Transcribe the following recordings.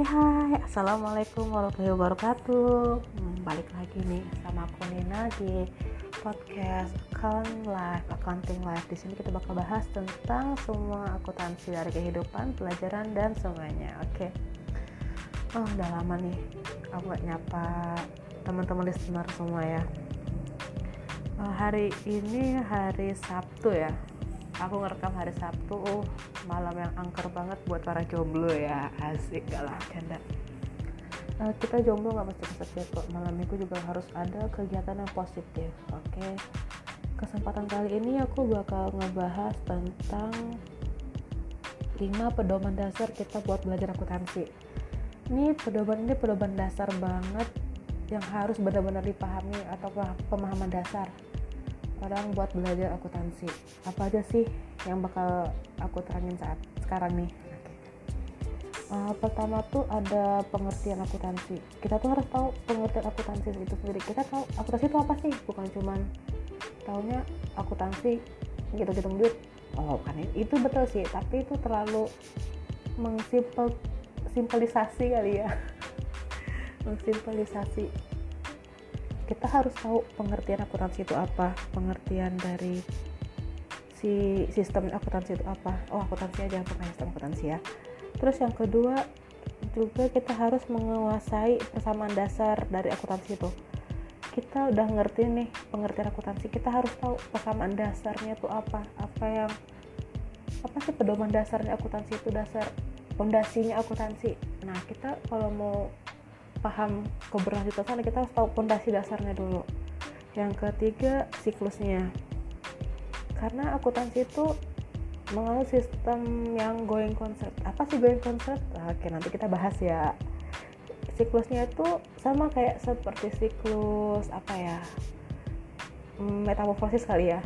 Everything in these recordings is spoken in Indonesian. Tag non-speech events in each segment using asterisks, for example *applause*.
Hai hai Assalamualaikum warahmatullahi wabarakatuh. Hmm, Balik lagi nih sama aku Nina di podcast Account Life, Accounting Life. Di sini kita bakal bahas tentang semua akuntansi dari kehidupan, pelajaran, dan semuanya. Oke. Oh udah lama nih aku gak nyapa teman-teman listener semua ya. Uh, Hari ini hari Sabtu ya aku ngerekam hari Sabtu oh malam yang angker banget buat para jomblo ya. Asik gak lah canda. Uh, kita jomblo nggak mesti kesepian kok. Malam minggu juga harus ada kegiatan yang positif oke? Okay? kesempatan kali ini aku bakal ngebahas tentang 5 pedoman dasar kita buat belajar akuntansi. Ini pedoman ini pedoman dasar banget yang harus benar-benar dipahami atau pemahaman dasar orang buat belajar akuntansi. Apa aja sih yang bakal aku terangin saat sekarang nih? Uh, pertama tuh ada pengertian akuntansi. Kita tuh harus tahu pengertian akuntansi itu sendiri. Kita tahu akuntansi itu apa sih? Bukan cuman taunya akuntansi gitu-gitu duit. Oh kan itu betul sih tapi itu terlalu mengsimpel simpelisasi kali ya. *laughs* Mengsimpelisasi kita harus tahu pengertian akuntansi itu apa pengertian dari si sistem akuntansi itu apa. Oh akuntansi aja bukan sistem akuntansi ya. Terus yang kedua juga kita harus menguasai persamaan dasar dari akuntansi itu. Kita udah ngerti nih pengertian akuntansi kita harus tahu persamaan dasarnya itu apa. Apa yang apa sih pedoman dasarnya akuntansi itu dasar pondasinya akuntansi. Nah kita kalau mau paham keberlanjutan kita harus tahu pondasi dasarnya dulu. Yang ketiga siklusnya. Karena akuntansi itu menganut sistem yang going concert apa sih going concert oke nanti kita bahas ya. Siklusnya itu sama kayak seperti siklus apa ya mm, metamorfosis kali ya.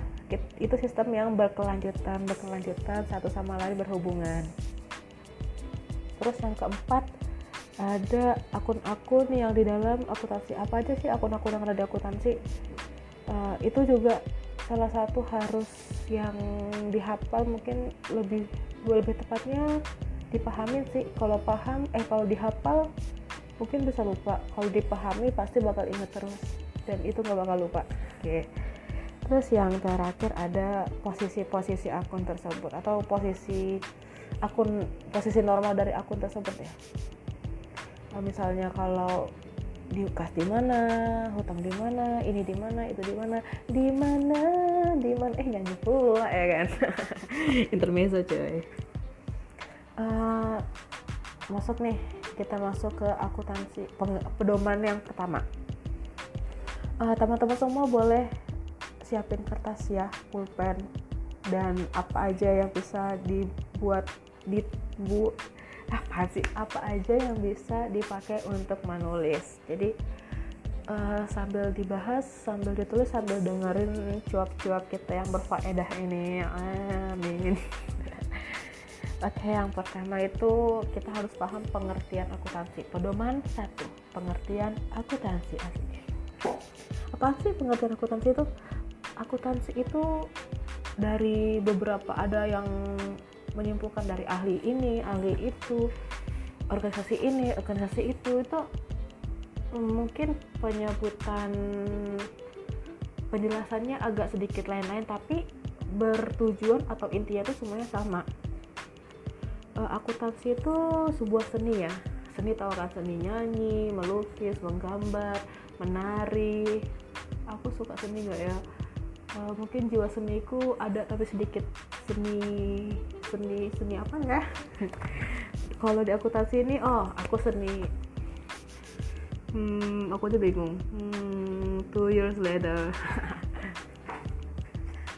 Itu sistem yang berkelanjutan berkelanjutan satu sama lain berhubungan. Terus yang keempat ada akun-akun yang di dalam akuntansi. Apa aja sih akun-akun yang ada di akuntansi? Uh, itu juga salah satu harus yang dihafal mungkin lebih lebih tepatnya dipahami sih. Kalau paham eh kalau dihafal mungkin bisa lupa. Kalau dipahami pasti bakal inget terus. Dan itu nggak bakal lupa. Oke. Okay. terus yang terakhir ada posisi-posisi akun tersebut atau posisi akun posisi normal dari akun tersebut ya misalnya kalau di kas di mana hutang di mana ini di mana itu di mana di mana di mana. Eh nyanyi pula ya kan? *laughs* Intermezzo coy uh, masuk nih. Kita masuk ke akuntansi pedoman yang pertama. Uh, teman-teman semua boleh siapin kertas ya pulpen dan apa aja yang bisa dibuat di bu apa sih apa aja yang bisa dipakai untuk menulis jadi uh, sambil dibahas sambil ditulis sambil dengerin cuap-cuap kita yang berfaedah ini amin *laughs* Oke, yang pertama itu kita harus paham pengertian akuntansi. Pedoman satu, pengertian akuntansi. Apa sih pengertian akuntansi itu? Akuntansi itu dari beberapa ada yang menyimpulkan dari ahli ini ahli itu organisasi ini organisasi itu itu mungkin penyebutan penjelasannya agak sedikit lain-lain tapi bertujuan atau intinya itu semuanya sama. Uh, akuntansi itu sebuah seni ya. Seni tahu kan? Seni nyanyi melukis menggambar menari. Aku suka seni nggak ya? Uh, mungkin jiwa seniku ada tapi sedikit seni seni seni apa ya? *laughs* Kalau di akuntansi ini oh aku seni. Hmm aku aja bingung. Hmm, two years later. *laughs*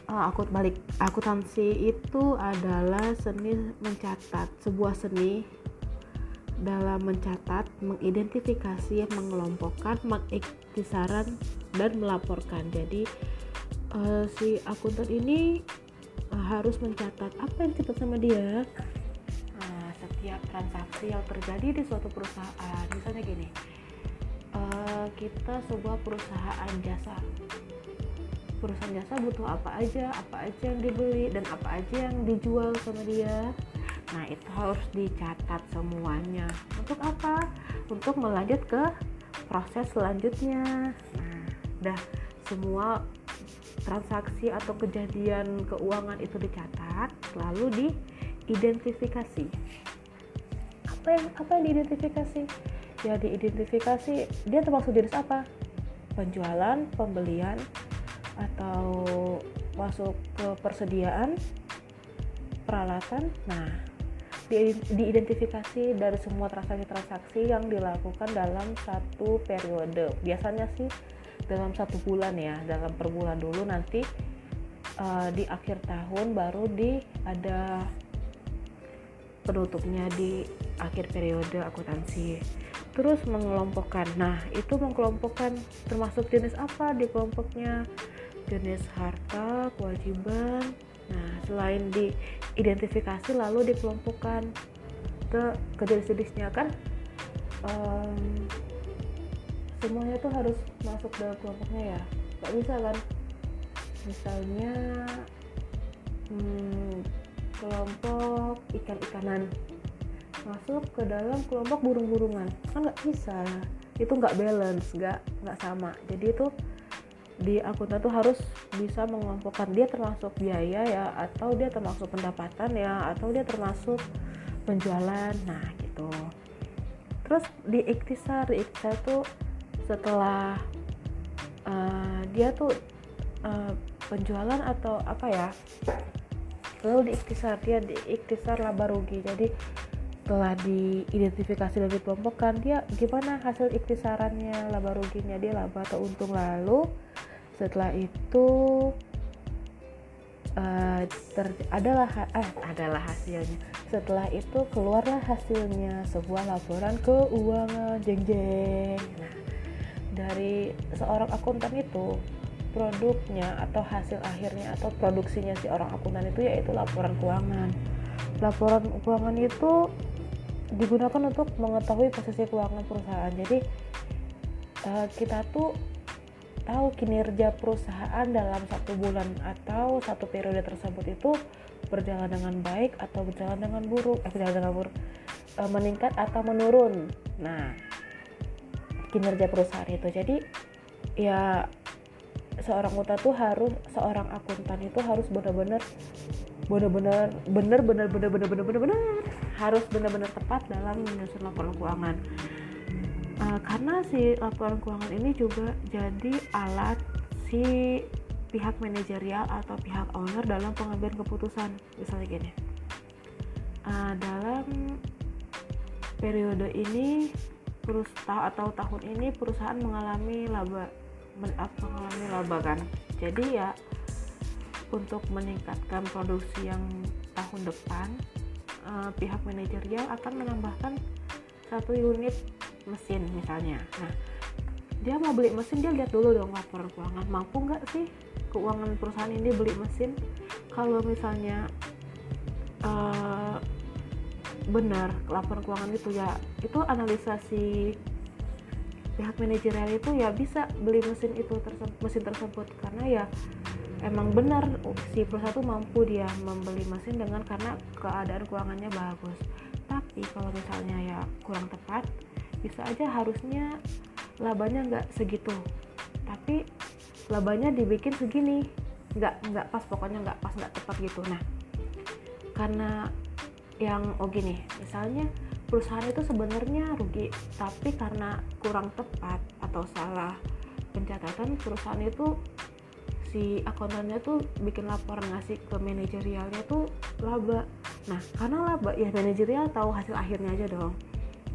Oh, aku balik. Akuntansi itu adalah seni mencatat sebuah seni dalam mencatat, mengidentifikasi, mengelompokkan, mengiktisaran, dan melaporkan. Jadi uh, si akuntan ini harus mencatat apa yang kita sama dia. Uh, setiap transaksi yang terjadi di suatu perusahaan misalnya gini uh, kita sebuah perusahaan jasa. Perusahaan jasa butuh apa aja apa aja yang dibeli dan apa aja yang dijual sama dia. Nah itu harus dicatat semuanya. Untuk apa? Untuk melanjut ke proses selanjutnya. Nah udah semua transaksi atau kejadian keuangan itu dicatat lalu diidentifikasi. Apa yang apa yang diidentifikasi? Ya diidentifikasi dia termasuk jenis apa? Penjualan pembelian atau masuk ke persediaan peralatan? Nah di, diidentifikasi dari semua transaksi-transaksi yang dilakukan dalam satu periode. Biasanya sih dalam satu bulan ya dalam per bulan dulu nanti uh, di akhir tahun baru di ada penutupnya di akhir periode akuntansi. Terus mengelompokkan. Nah itu mengelompokkan termasuk jenis apa di kelompoknya? Jenis harta kewajiban. Nah selain diidentifikasi lalu dikelompokkan ke ke jenis-jenisnya kan? Um, semuanya tuh harus masuk dalam kelompoknya ya. Nggak bisa kan? Misalnya hmm, kelompok ikan-ikanan. Masuk ke dalam kelompok burung-burungan. Kan nggak bisa. Itu nggak balance nggak nggak sama. Jadi itu di akuntan tuh harus bisa mengelompokkan. Dia termasuk biaya ya atau dia termasuk pendapatan ya atau dia termasuk penjualan. Nah gitu. Terus di ikhtisar di ikhtisar tuh setelah uh, dia tuh uh, penjualan atau apa ya lalu di ikhtisar dia di ikhtisar laba rugi. Jadi setelah diidentifikasi dan dikelompokkan dia gimana hasil ikhtisarannya laba ruginya? Dia laba atau untung? Lalu setelah itu uh, ter, adalah eh, adalah hasilnya. Setelah itu keluarlah hasilnya sebuah laporan keuangan. Jeng jeng nah dari seorang akuntan itu produknya atau hasil akhirnya atau produksinya si orang akuntan itu yaitu laporan keuangan. Laporan keuangan itu digunakan untuk mengetahui posisi keuangan perusahaan. Jadi uh, kita tuh tahu kinerja perusahaan dalam satu bulan atau satu periode tersebut itu berjalan dengan baik atau berjalan dengan buruk, eh, berjalan dengan buruk, uh, meningkat atau menurun. Nah, kinerja perusahaan itu. Jadi ya seorang akuntan tuh harus seorang akuntan itu harus benar-benar benar-benar benar-benar benar-benar benar-benar harus benar-benar tepat dalam menyusun laporan keuangan. Uh, karena si laporan keuangan ini juga jadi alat si pihak manajerial atau pihak owner dalam pengambilan keputusan. Misalnya gini uh, dalam periode ini perusahaan atau tahun ini perusahaan mengalami laba mengalami laba kan? Jadi ya untuk meningkatkan produksi yang tahun depan uh, pihak manajerial akan menambahkan satu unit mesin misalnya. Nah dia mau beli mesin dia lihat dulu dong laporan keuangan. Mampu nggak sih keuangan perusahaan ini beli mesin? Kalau misalnya uh, benar laporan keuangan itu ya. Itu analisa si pihak manajerial itu ya bisa beli mesin itu tersebut, mesin tersebut. Karena ya emang benar si perusahaan itu mampu dia membeli mesin dengan karena keadaan keuangannya bagus. Tapi kalau misalnya ya kurang tepat bisa aja harusnya labanya nggak segitu. Tapi labanya dibikin segini nggak nggak pas pokoknya nggak pas nggak tepat gitu. Nah karena yang oh gini misalnya perusahaan itu sebenarnya rugi tapi karena kurang tepat atau salah pencatatan perusahaan itu si akuntannya tuh bikin laporan ngasih ke manajerialnya tuh laba. Nah karena laba ya manajerial tahu hasil akhirnya aja dong.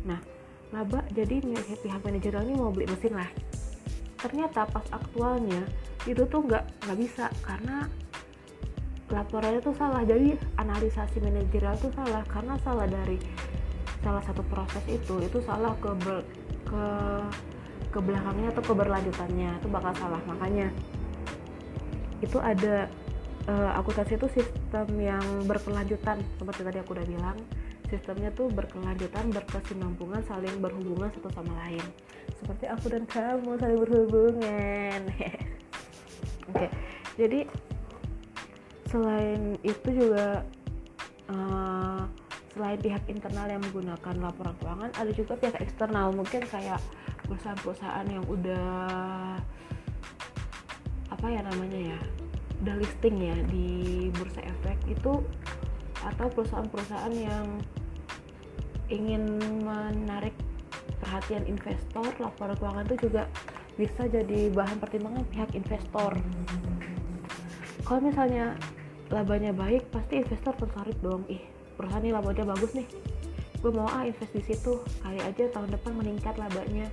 Nah laba jadi pihak manajerial ini mau beli mesin lah. Ternyata pas aktualnya itu tuh nggak nggak bisa karena laporannya tuh salah. Jadi analisasi manajerial tuh salah. Karena salah dari salah satu proses itu itu salah ke ber, ke ke belakangnya atau keberlanjutannya itu bakal salah. Makanya itu ada uh, akuntansi itu sistem yang berkelanjutan. Seperti tadi aku udah bilang sistemnya tuh berkelanjutan berkesinambungan saling berhubungan satu sama lain. Seperti aku dan kamu saling berhubungan. *laughs* Oke. Okay. jadi selain itu juga uh, selain pihak internal yang menggunakan laporan keuangan ada juga pihak eksternal. Mungkin kayak perusahaan-perusahaan yang udah apa ya namanya ya udah listing ya di bursa efek itu atau perusahaan-perusahaan yang ingin menarik perhatian investor laporan keuangan itu juga bisa jadi bahan pertimbangan pihak investor. Kalau misalnya labanya baik pasti investor tertarik dong. Ih perusahaan ini labanya bagus nih. Gue mau ah invest di situ. Kali aja tahun depan meningkat labanya.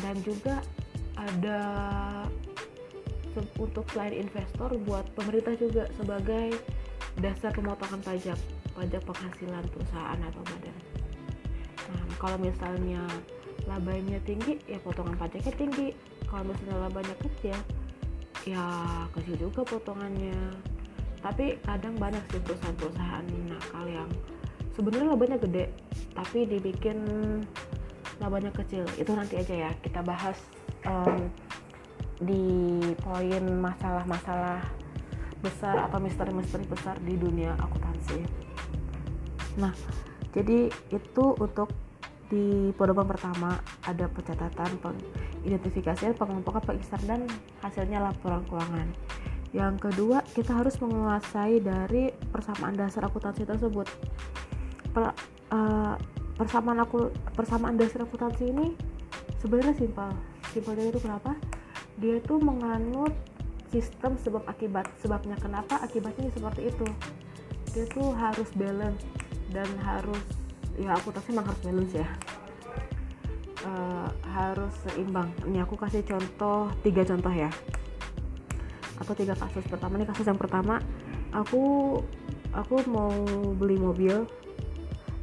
Dan juga ada untuk selain investor buat pemerintah juga sebagai dasar pemotongan pajak pajak penghasilan perusahaan atau badan. Nah kalau misalnya labanya tinggi ya potongan pajaknya tinggi. Kalau misalnya labanya kecil ya kecil juga potongannya tapi kadang banyak sih perusahaan-perusahaan nakal yang sebenarnya labanya gede tapi dibikin labanya kecil. Itu nanti aja ya kita bahas um, di poin masalah-masalah besar atau misteri-misteri besar di dunia akuntansi. Nah jadi itu untuk di pedoman pertama ada pencatatan pengidentifikasian pengelompokan pengisar dan hasilnya laporan keuangan yang kedua kita harus menguasai dari persamaan dasar akuntansi tersebut. Per, uh, persamaan aku persamaan dasar akuntansi ini sebenarnya simpel. Simpelnya itu kenapa? Dia itu menganut sistem sebab akibat sebabnya kenapa akibatnya seperti itu. Dia tuh harus balance dan harus ya akuntansi memang harus balance ya. Uh, harus seimbang. Ini aku kasih contoh tiga contoh ya atau tiga kasus pertama. Ini kasus yang pertama aku aku mau beli mobil.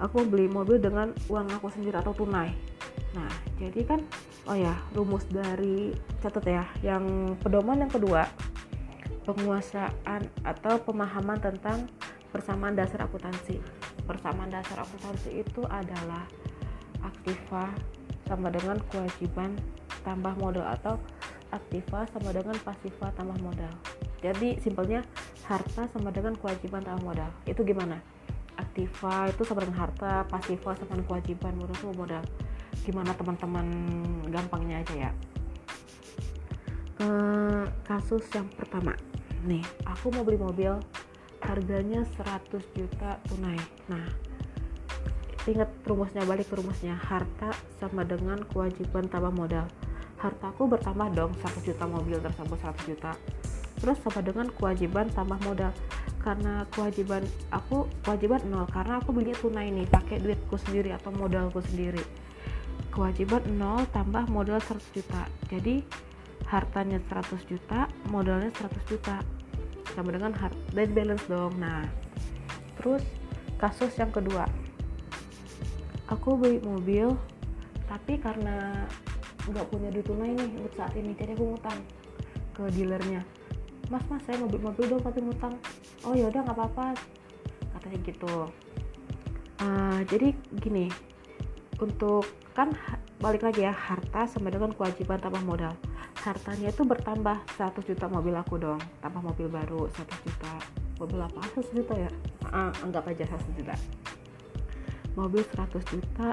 Aku mau beli mobil dengan uang aku sendiri atau tunai. Nah jadi kan oh ya rumus dari catat ya yang pedoman yang kedua penguasaan atau pemahaman tentang persamaan dasar akuntansi. Persamaan dasar akuntansi itu adalah aktiva sama dengan kewajiban tambah modal atau aktiva sama dengan pasiva tambah modal. Jadi simpelnya harta sama dengan kewajiban tambah modal. Itu gimana? Aktiva itu sama dengan harta pasiva sama dengan kewajiban modal itu modal. Gimana teman-teman gampangnya aja ya? Ke kasus yang pertama. Nih aku mau beli mobil harganya 100 juta tunai. Nah ingat rumusnya balik ke rumusnya. Harta sama dengan kewajiban tambah modal hartaku bertambah dong 100 juta mobil tersebut 100 juta. Terus sama dengan kewajiban tambah modal. Karena kewajiban aku kewajiban nol. Karena aku belinya tunai nih pakai duitku sendiri atau modalku sendiri. Kewajiban nol tambah modal 100 juta. Jadi hartanya 100 juta modalnya 100 juta. Sama dengan hard dan balance dong. Nah terus kasus yang kedua. Aku beli mobil tapi karena nggak punya duit tunai nih untuk saat ini. Jadi aku ngutang ke dealernya. Mas mas saya mau beli mobil dong tapi ngutang. Oh ya udah nggak apa-apa. Katanya gitu. Uh, jadi gini untuk kan balik lagi ya harta sama dengan kewajiban tambah modal. Hartanya itu bertambah 100 juta mobil aku dong. Tambah mobil baru 100 juta. Mobil apa? 100 juta ya? Uh, anggap aja 100 juta. Mobil 100 juta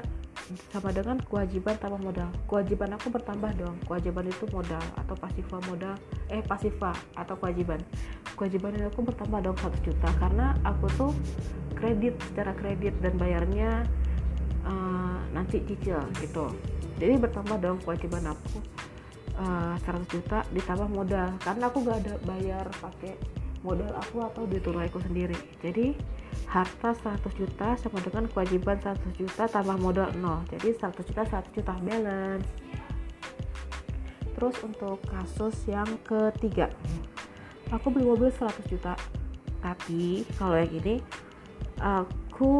sama dengan kewajiban tambah modal. Kewajiban aku bertambah dong. Kewajiban itu modal atau pasifa modal eh pasifa atau kewajiban. Kewajiban aku bertambah dong 1 juta karena aku tuh kredit secara kredit dan bayarnya uh, nanti cicil gitu. Jadi bertambah dong kewajiban aku uh, eh, 100 juta ditambah modal. Karena aku gak ada bayar pakai modal aku atau duit tunaiku sendiri. Jadi harta 100 juta sama dengan kewajiban 100 juta tambah modal 0 jadi 100 juta 100 juta balance. Terus untuk kasus yang ketiga. Aku beli mobil 100 juta tapi kalau yang ini aku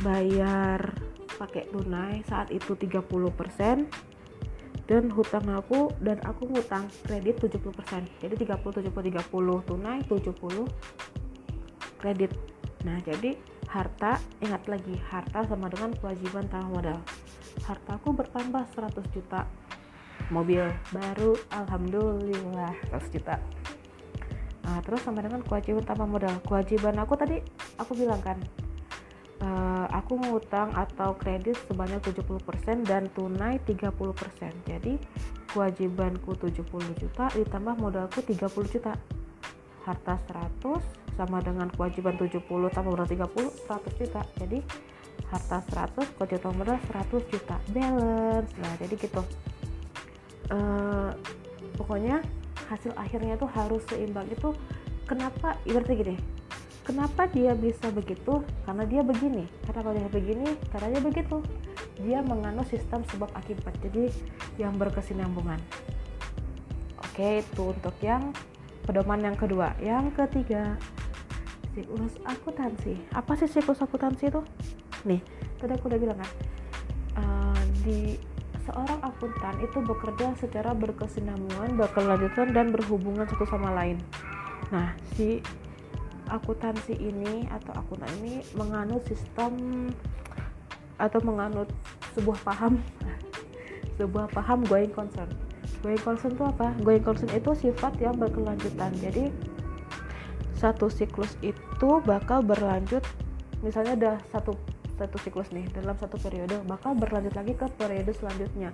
bayar pakai tunai saat itu 30% dan hutang aku dan aku ngutang kredit 70% jadi 30 70 30 tunai 70 kredit Nah, jadi harta, ingat lagi, harta sama dengan kewajiban tambah modal. Hartaku bertambah 100 juta. Mobil baru, alhamdulillah 100 juta. Nah, terus sama dengan kewajiban tambah modal. Kewajiban aku tadi aku bilang kan, uh, aku ngutang atau kredit sebanyak 70% dan tunai 30% jadi kewajibanku 70 juta ditambah modalku 30 juta harta 100 sama dengan kewajiban 70 tambah modal 30 100 juta. Jadi harta 100 kewajiban modal 100 juta. Balance. Nah jadi gitu. Uh, pokoknya hasil akhirnya tuh harus seimbang. Itu kenapa ibaratnya gini kenapa dia bisa begitu? Karena dia begini. Kenapa dia begini karena dia begitu. Dia menganut sistem sebab akibat. Jadi yang berkesinambungan. Oke itu untuk yang pedoman yang kedua. Yang ketiga siklus akuntansi. Apa sih siklus akuntansi itu? Nih tadi aku udah bilang kan uh, di seorang akuntan itu bekerja secara berkesinambungan berkelanjutan dan berhubungan satu sama lain. Nah si akuntansi ini atau akuntan ini menganut sistem atau menganut sebuah paham. *laughs* Sebuah paham going concern. Going concern itu apa? Going concern itu sifat yang berkelanjutan. Jadi satu siklus itu bakal berlanjut misalnya ada satu satu siklus nih dalam satu periode bakal berlanjut lagi ke periode selanjutnya.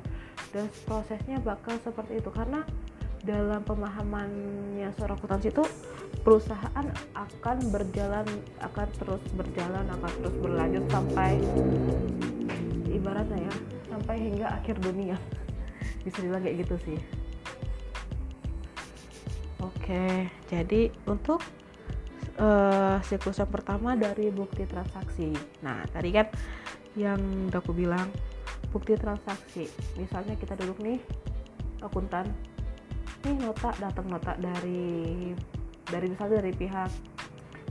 Dan prosesnya bakal seperti itu karena dalam pemahamannya seorang akuntansi itu perusahaan akan berjalan akan terus berjalan akan terus berlanjut sampai ibaratnya ya sampai hingga akhir dunia. *laughs* Bisa dibilang kayak gitu sih. Oke jadi untuk uh, siklus yang pertama dari bukti transaksi. Nah tadi kan yang udah aku bilang bukti transaksi. Misalnya kita duduk nih akuntan. Nih nota datang nota dari dari misalnya dari pihak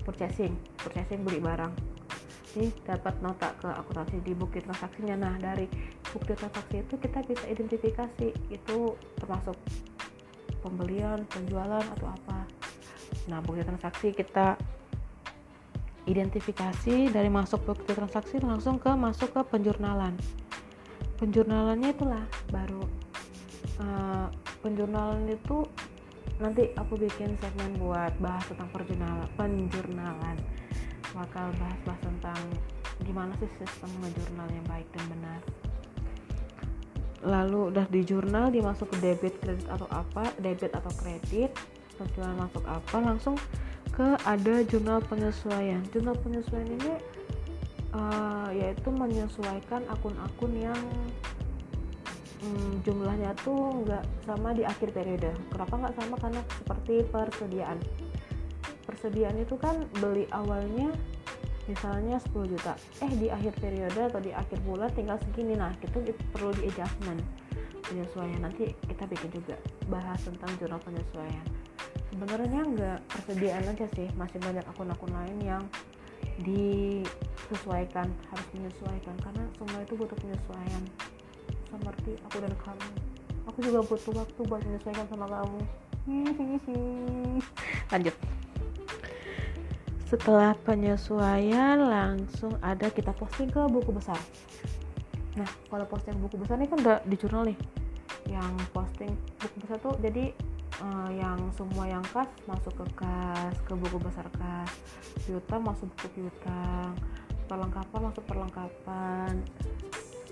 purchasing. Purchasing beli barang. Nih dapat nota ke akuntansi di bukti transaksinya. Nah dari bukti transaksi itu kita bisa identifikasi itu termasuk pembelian penjualan atau apa nah bukti transaksi kita identifikasi. Dari masuk bukti transaksi langsung ke masuk ke penjurnalan. Penjurnalannya itulah baru uh, penjurnalan itu nanti aku bikin segmen buat bahas tentang penjurnalan penjurnalan. Bakal bahas-bahas tentang gimana sih sistem ngejurnal yang baik dan benar. Lalu udah di jurnal dimasuk ke debit kredit atau apa debit atau kredit penjualan masuk apa langsung ke ada jurnal penyesuaian. Jurnal penyesuaian ini uh, yaitu menyesuaikan akun-akun yang hmm, jumlahnya tuh nggak sama di akhir periode. Kenapa nggak sama? Karena seperti persediaan. Persediaan itu kan beli awalnya misalnya 10 juta. Eh di akhir periode atau di akhir bulan tinggal segini. Nah itu perlu di adjustment penyesuaian. Nanti kita bikin juga bahas tentang jurnal penyesuaian sebenarnya nggak persediaan aja sih. Masih banyak akun-akun lain yang disesuaikan harus menyesuaikan. Karena semua itu butuh penyesuaian. Seperti aku dan kamu. Aku juga butuh waktu buat menyesuaikan sama kamu. *laughs* Lanjut. Setelah penyesuaian langsung ada kita posting ke buku besar. Nah kalau posting buku besar ini kan udah di jurnal nih. Yang posting buku besar tuh jadi uh, yang semua yang kas masuk ke kas ke buku besar kas. Piutang masuk buku piutang perlengkapan masuk perlengkapan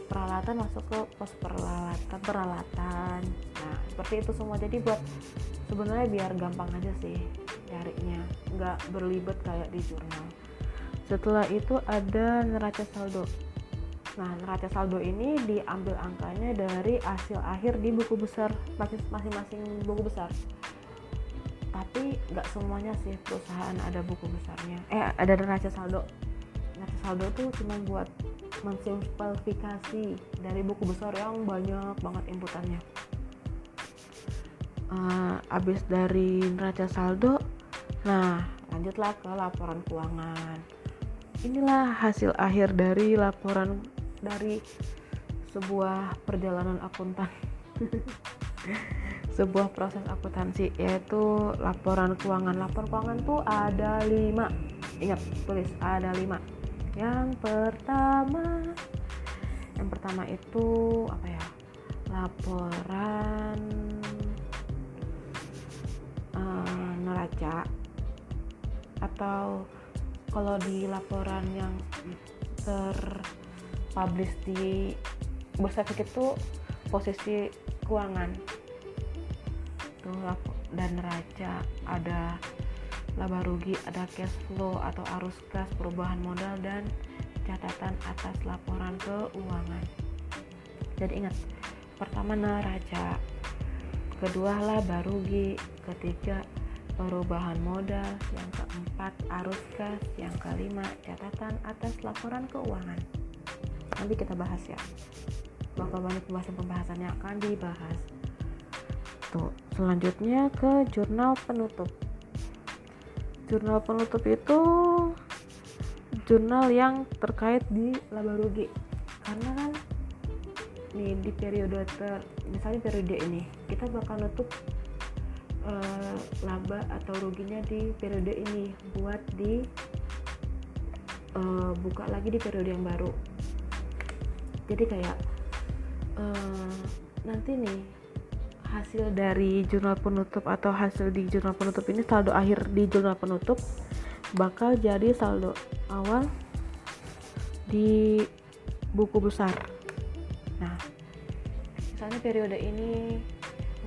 peralatan masuk ke pos peralatan peralatan. Nah seperti itu semua. Jadi buat sebenarnya biar gampang aja sih carinya nggak berlibet kayak di jurnal. Setelah itu ada neraca saldo nah neraca saldo ini diambil angkanya dari hasil akhir di buku besar masing-masing buku besar. Tapi nggak semuanya sih perusahaan ada buku besarnya. Eh ada neraca saldo. Neraca saldo tuh cuma buat mensimplifikasi dari buku besar yang banyak banget inputannya. Uh, abis dari neraca saldo nah lanjutlah ke laporan keuangan. Inilah hasil akhir dari laporan dari sebuah perjalanan akuntan sebuah proses akuntansi yaitu laporan keuangan. Laporan keuangan tuh ada lima. Ingat tulis ada lima. Yang pertama yang pertama itu apa ya? Laporan uh, neraca atau kalau di laporan yang terpublish di bursa efek itu posisi keuangan. Tuh dan neraca ada laba rugi ada cash flow atau arus kas perubahan modal dan catatan atas laporan keuangan. Jadi ingat pertama neraca kedua laba rugi ketiga perubahan modal yang keempat arus kas yang kelima catatan atas laporan keuangan nanti kita bahas ya. Bakal banyak pembahasan-pembahasan yang akan dibahas. Tuh selanjutnya ke jurnal penutup. Jurnal penutup itu jurnal yang terkait di laba rugi. Karena kan nih di periode ter misalnya periode ini kita bakal nutup uh, laba atau ruginya di periode ini buat di uh, buka lagi di periode yang baru jadi kayak uh, nanti nih hasil dari jurnal penutup atau hasil di jurnal penutup ini saldo akhir di jurnal penutup bakal jadi saldo awal di buku besar. Nah misalnya periode ini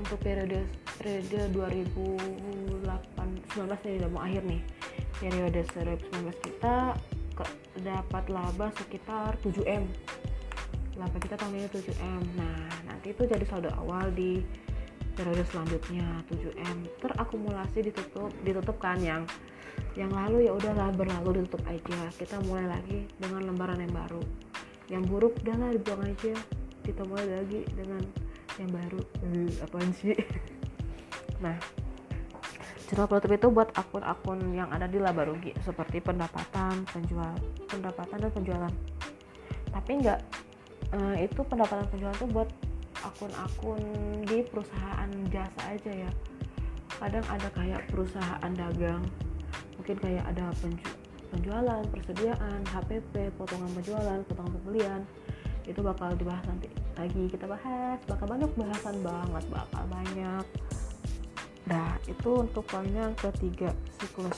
untuk periode periode 2008 19 ini udah mau akhir nih. Periode 2019 kita dapat laba sekitar 7M laba kita tahun ini 7M nah nanti itu jadi saldo awal di periode selanjutnya 7M terakumulasi ditutup ditutup kan yang yang lalu ya udahlah berlalu ditutup aja. Kita mulai lagi dengan lembaran yang baru. Yang buruk udahlah dibuang aja. Kita mulai lagi dengan yang baru. Uh, apaan sih? *laughs* Nah jurnal penutup itu buat akun-akun yang ada di laba rugi seperti pendapatan penjual pendapatan dan penjualan. Tapi enggak uh, itu pendapatan penjualan itu buat akun-akun di perusahaan jasa aja ya. Kadang ada kayak perusahaan dagang mungkin kayak ada penju penjualan persediaan HPP potongan penjualan potongan pembelian itu bakal dibahas nanti lagi. Kita bahas bakal banyak bahasan banget bakal banyak. Nah itu untuk poin yang ketiga siklus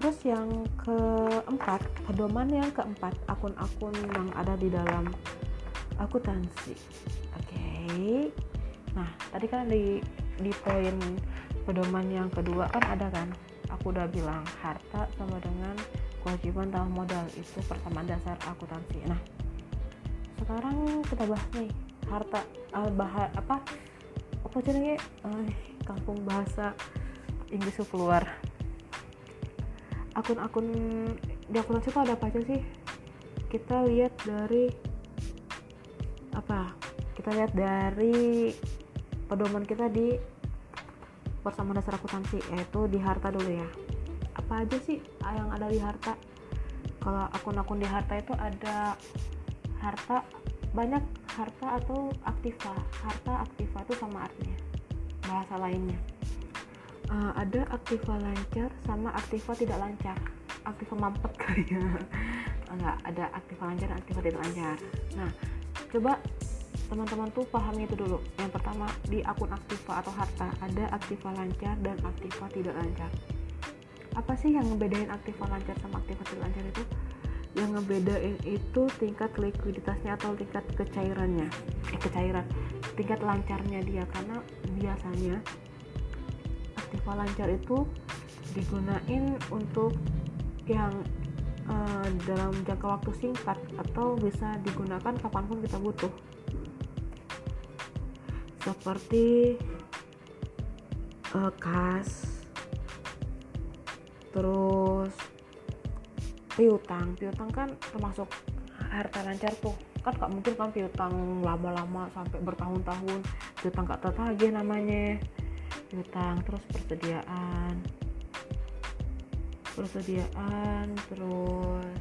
terus yang keempat pedoman yang keempat akun-akun yang ada di dalam akuntansi. Nah tadi kan di di poin pedoman yang kedua kan ada kan? Aku udah bilang harta sama dengan kewajiban dalam modal itu persamaan dasar akuntansi. Nah sekarang kita bahas nih harta uh, bah apa? Apa jadinya uh, kampung bahasa Inggris keluar akun-akun di akuntansi itu ada apa aja sih? Kita lihat dari apa? Kita lihat dari pedoman kita di persamaan dasar akuntansi yaitu di harta dulu ya. Apa aja sih yang ada di harta? Kalau akun-akun di harta itu ada harta banyak harta atau aktiva. Harta aktiva itu sama artinya bahasa lainnya uh, ada aktiva lancar sama aktiva tidak lancar. Aktiva mampet kali ya. *laughs* Enggak ada aktiva lancar aktiva tidak lancar. Nah coba teman-teman tuh pahami itu dulu. Yang pertama di akun aktiva atau harta ada aktiva lancar dan aktiva tidak lancar. Apa sih yang ngebedain aktiva lancar sama aktiva tidak lancar itu? Yang ngebedain itu tingkat likuiditasnya atau tingkat kecairannya. Eh kecairan. Tingkat lancarnya dia. Karena biasanya aktiva lancar itu digunain untuk yang uh, dalam jangka waktu singkat atau bisa digunakan kapan pun kita butuh. Seperti uh, kas terus piutang. Piutang kan termasuk harta lancar tuh. Kan gak mungkin kan piutang lama-lama sampai bertahun-tahun piutang gak tertagih namanya piutang terus persediaan. Persediaan terus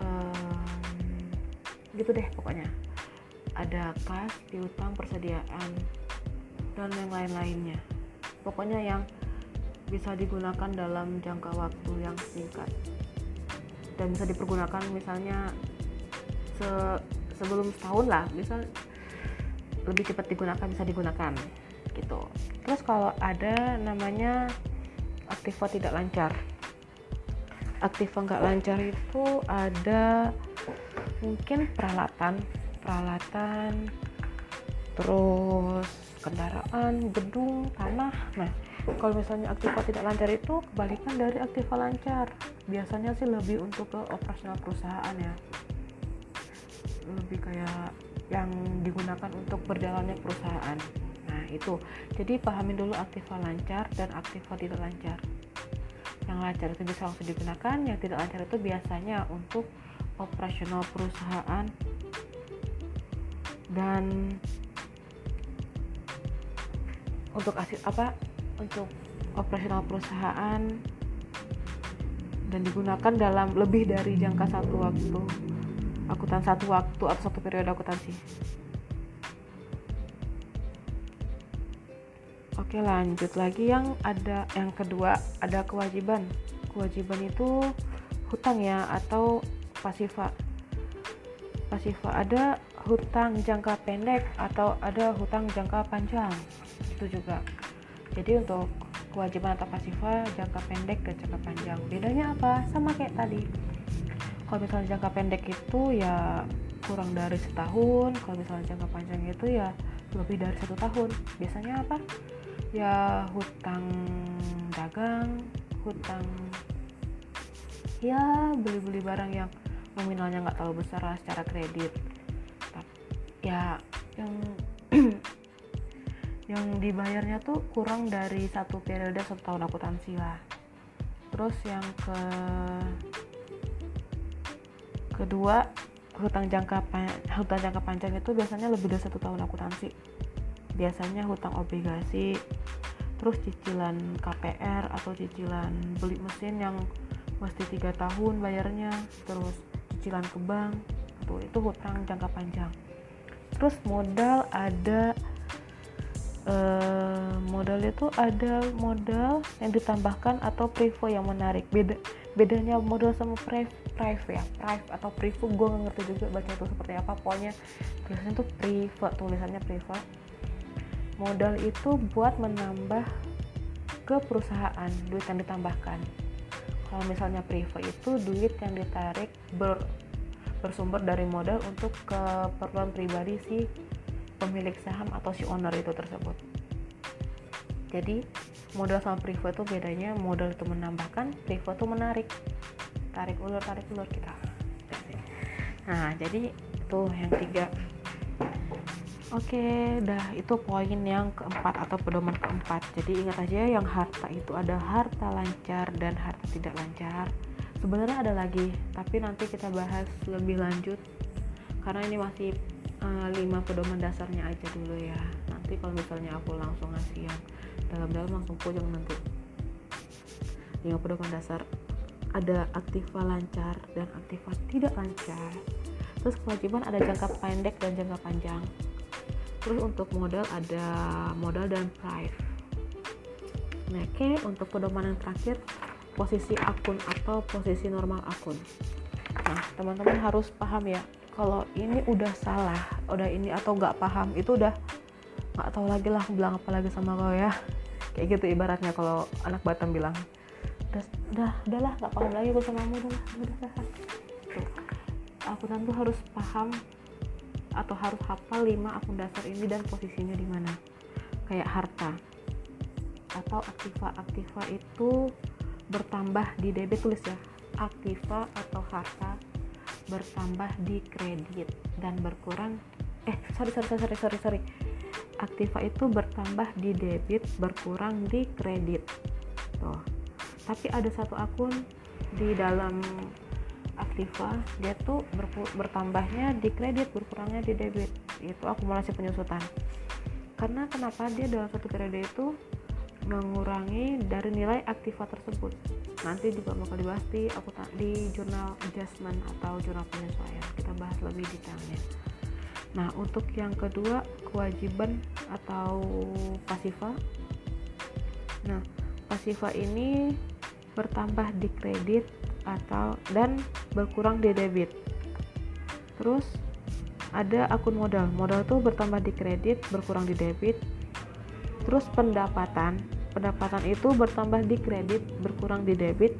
um, gitu deh pokoknya. Ada kas, piutang, persediaan, dan yang lain-lainnya. Pokoknya yang bisa digunakan dalam jangka waktu yang singkat. Dan bisa dipergunakan misalnya se sebelum setahun lah. Bisa lebih cepat digunakan bisa digunakan gitu. Terus kalau ada namanya aktiva tidak lancar. Aktiva nggak lancar itu ada mungkin peralatan peralatan terus kendaraan gedung tanah. Nah kalau misalnya aktiva tidak lancar itu kebalikan dari aktiva lancar. Biasanya sih lebih untuk ke operasional perusahaan ya. Lebih kayak yang digunakan untuk berjalannya perusahaan itu. Jadi pahami dulu aktiva lancar dan aktiva tidak lancar. Yang lancar itu bisa langsung digunakan yang tidak lancar itu biasanya untuk operasional perusahaan. Dan untuk asis apa untuk operasional perusahaan dan digunakan dalam lebih dari jangka satu waktu akutan satu waktu atau satu periode akuntansi oke lanjut lagi yang ada yang kedua ada kewajiban. Kewajiban itu hutang ya atau pasifa. Pasifa ada hutang jangka pendek atau ada hutang jangka panjang. Itu juga. Jadi untuk kewajiban atau pasifa jangka pendek dan jangka panjang. Bedanya apa? Sama kayak tadi. Kalau misalnya jangka pendek itu ya kurang dari setahun. Kalau misalnya jangka panjang itu ya lebih dari satu tahun. Biasanya apa ya hutang dagang hutang ya beli-beli barang yang nominalnya nggak terlalu besar lah secara kredit. Ya yang *clears throat* yang dibayarnya tuh kurang dari satu periode satu tahun akuntansi lah. Terus yang ke kedua hutang jangka hutang jangka panjang itu biasanya lebih dari satu tahun akuntansi biasanya hutang obligasi terus cicilan KPR atau cicilan beli mesin yang mesti tiga tahun bayarnya terus cicilan ke bank itu itu hutang jangka panjang. Terus modal ada uh, modal itu ada modal yang ditambahkan atau prevo yang menarik. Beda bedanya modal sama prive prive ya prive atau prevo gue nggak ngerti juga baca itu seperti apa. Pokoknya tulisannya tuh privo tulisannya privo modal itu buat menambah ke perusahaan duit yang ditambahkan. Kalau misalnya privo itu duit yang ditarik ber, bersumber dari modal untuk keperluan pribadi si pemilik saham atau si owner itu tersebut. Jadi modal sama privo itu bedanya modal itu menambahkan privo itu menarik. Tarik ulur tarik ulur kita. Nah jadi itu yang tiga oke dah itu poin yang keempat atau pedoman keempat. Jadi ingat aja yang harta itu ada harta lancar dan harta tidak lancar. Sebenarnya ada lagi tapi nanti kita bahas lebih lanjut. Karena ini masih uh, lima pedoman dasarnya aja dulu ya. Nanti kalau misalnya aku langsung ngasih yang dalam-dalam langsung pojok nanti. Lima pedoman dasar. Ada aktiva lancar dan aktiva tidak lancar. Terus kewajiban ada jangka pendek dan jangka panjang terus untuk modal ada modal dan price. Nah oke untuk pedoman yang terakhir posisi akun atau posisi normal akun. Nah teman-teman harus paham ya kalau ini udah salah udah ini atau nggak paham itu udah nggak tahu lagi lah bilang apa lagi sama kau ya. Kayak gitu ibaratnya kalau anak Batam bilang. Udah udah udahlah nggak paham lagi gue sama kamu udah udah udah. Tuh harus paham atau harus hafal lima akun dasar ini dan posisinya di mana? Kayak harta atau aktiva. Aktiva itu bertambah di debit tulis ya. Aktiva atau harta bertambah di kredit dan berkurang. Eh sorry sorry sorry sorry sorry aktiva itu bertambah di debit berkurang di kredit. Tuh. Tapi ada satu akun di dalam aktiva dia tuh bertambahnya di kredit berkurangnya di debit. Itu akumulasi penyusutan. Karena kenapa dia dalam satu periode itu mengurangi dari nilai aktiva tersebut? Nanti juga bakal dibahas di aku di jurnal adjustment atau jurnal penyesuaian. Kita bahas lebih detailnya. Nah untuk yang kedua kewajiban atau pasiva nah pasiva ini bertambah di kredit atau dan berkurang di debit. Terus ada akun modal. Modal tuh bertambah di kredit berkurang di debit. Terus pendapatan. Pendapatan itu bertambah di kredit berkurang di debit.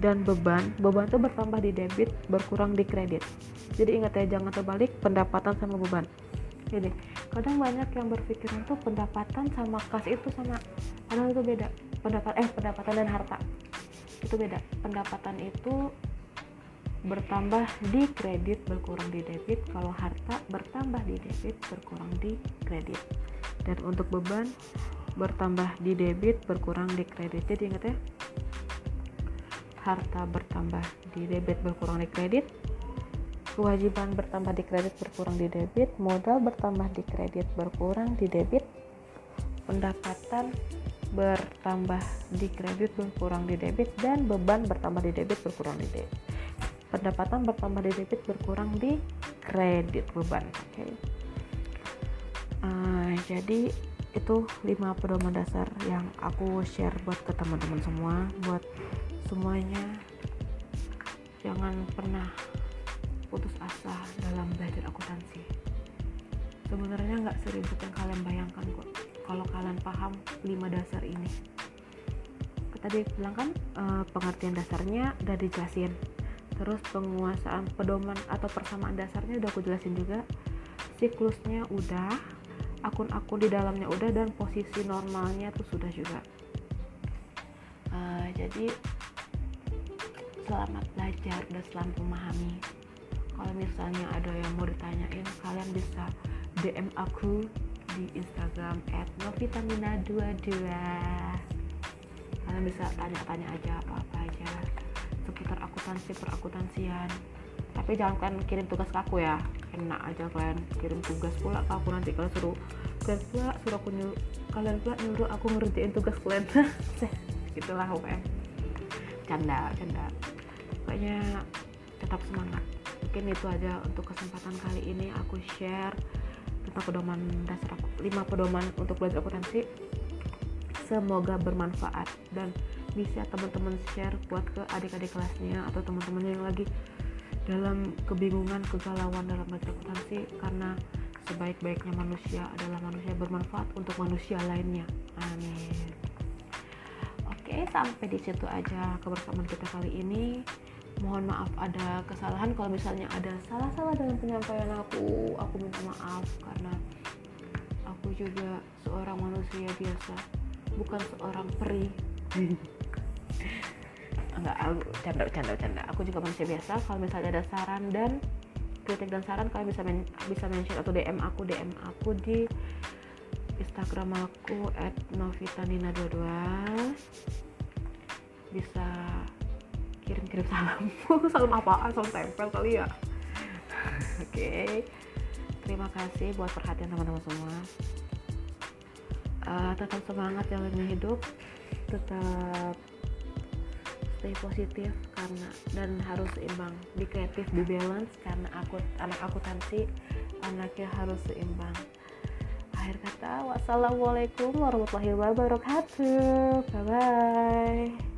Dan beban. Beban itu bertambah di debit berkurang di kredit. Jadi ingat ya jangan terbalik pendapatan sama beban. Jadi kadang banyak yang berpikiran tuh pendapatan sama kas itu sama padahal itu beda. Pendapat eh pendapatan dan harta itu beda. Pendapatan itu bertambah di kredit berkurang di debit. Kalau harta bertambah di debit berkurang di kredit. Dan untuk beban bertambah di debit berkurang di kredit. Jadi ingat ya harta bertambah di debit berkurang di kredit. Kewajiban bertambah di kredit berkurang di debit. Modal bertambah di kredit berkurang di debit. Pendapatan bertambah di kredit berkurang di debit dan beban bertambah di debit berkurang di debit. Pendapatan bertambah di debit berkurang di kredit beban oke? Okay. uh, jadi itu 5 pedoman dasar yang aku share buat ke teman-teman semua buat semuanya. Jangan pernah putus asa dalam belajar akuntansi. Sebenarnya nggak seribut yang kalian bayangkan kok kalau kalian paham 5 dasar ini. Tadi bilang kan uh, pengertian dasarnya udah dijelasin. Terus penguasaan pedoman atau persamaan dasarnya udah aku jelasin juga. Siklusnya udah akun-akun di dalamnya udah dan posisi normalnya tuh sudah juga. Uh, jadi selamat belajar dan selamat memahami. Kalau misalnya ada yang mau ditanyain kalian bisa DM aku di Instagram @novitamina22 kalian bisa tanya-tanya aja apa-apa aja seputar akuntansi perakuntansian. Tapi jangan kalian kirim tugas ke aku ya. Enak aja kalian kirim tugas pula ke aku. Nanti kalian suruh kalian pula suruh aku nyuruh kalian pula nyuruh aku ngerjain tugas kalian. *laughs* Gitulah pokoknya. Canda canda. Pokoknya tetap semangat. Mungkin itu aja untuk kesempatan kali ini aku share tentang pedoman dasar aku. 5 pedoman untuk belajar akuntansi. Semoga bermanfaat dan bisa teman-teman share buat ke adik-adik kelasnya atau teman-teman yang lagi dalam kebingungan kegalauan dalam belajar akuntansi karena sebaik-baiknya manusia adalah manusia bermanfaat untuk manusia lainnya. Amin. Oke sampai di situ aja kebersamaan kita kali ini mohon maaf ada kesalahan. Kalau misalnya ada salah-salah dalam penyampaian aku aku minta maaf karena aku juga seorang manusia biasa bukan seorang peri. *laughs* Enggak aku canda canda canda. Aku juga manusia biasa. Kalau misalnya ada saran dan kritik dan saran kalian bisa men bisa mention atau DM aku. DM aku di Instagram aku @novitanina22 bisa kirim-kirim salam. *laughs* Salam apaan? Salam tempel kali ya? Oke. Okay. terima kasih buat perhatian teman-teman semua. Uh, tetap semangat jalannya hidup. Tetap stay positif karena dan harus seimbang. Di kreatif di balance karena aku anak akuntansi anaknya harus seimbang. Akhir kata wassalamualaikum warahmatullahi wabarakatuh. Bye bye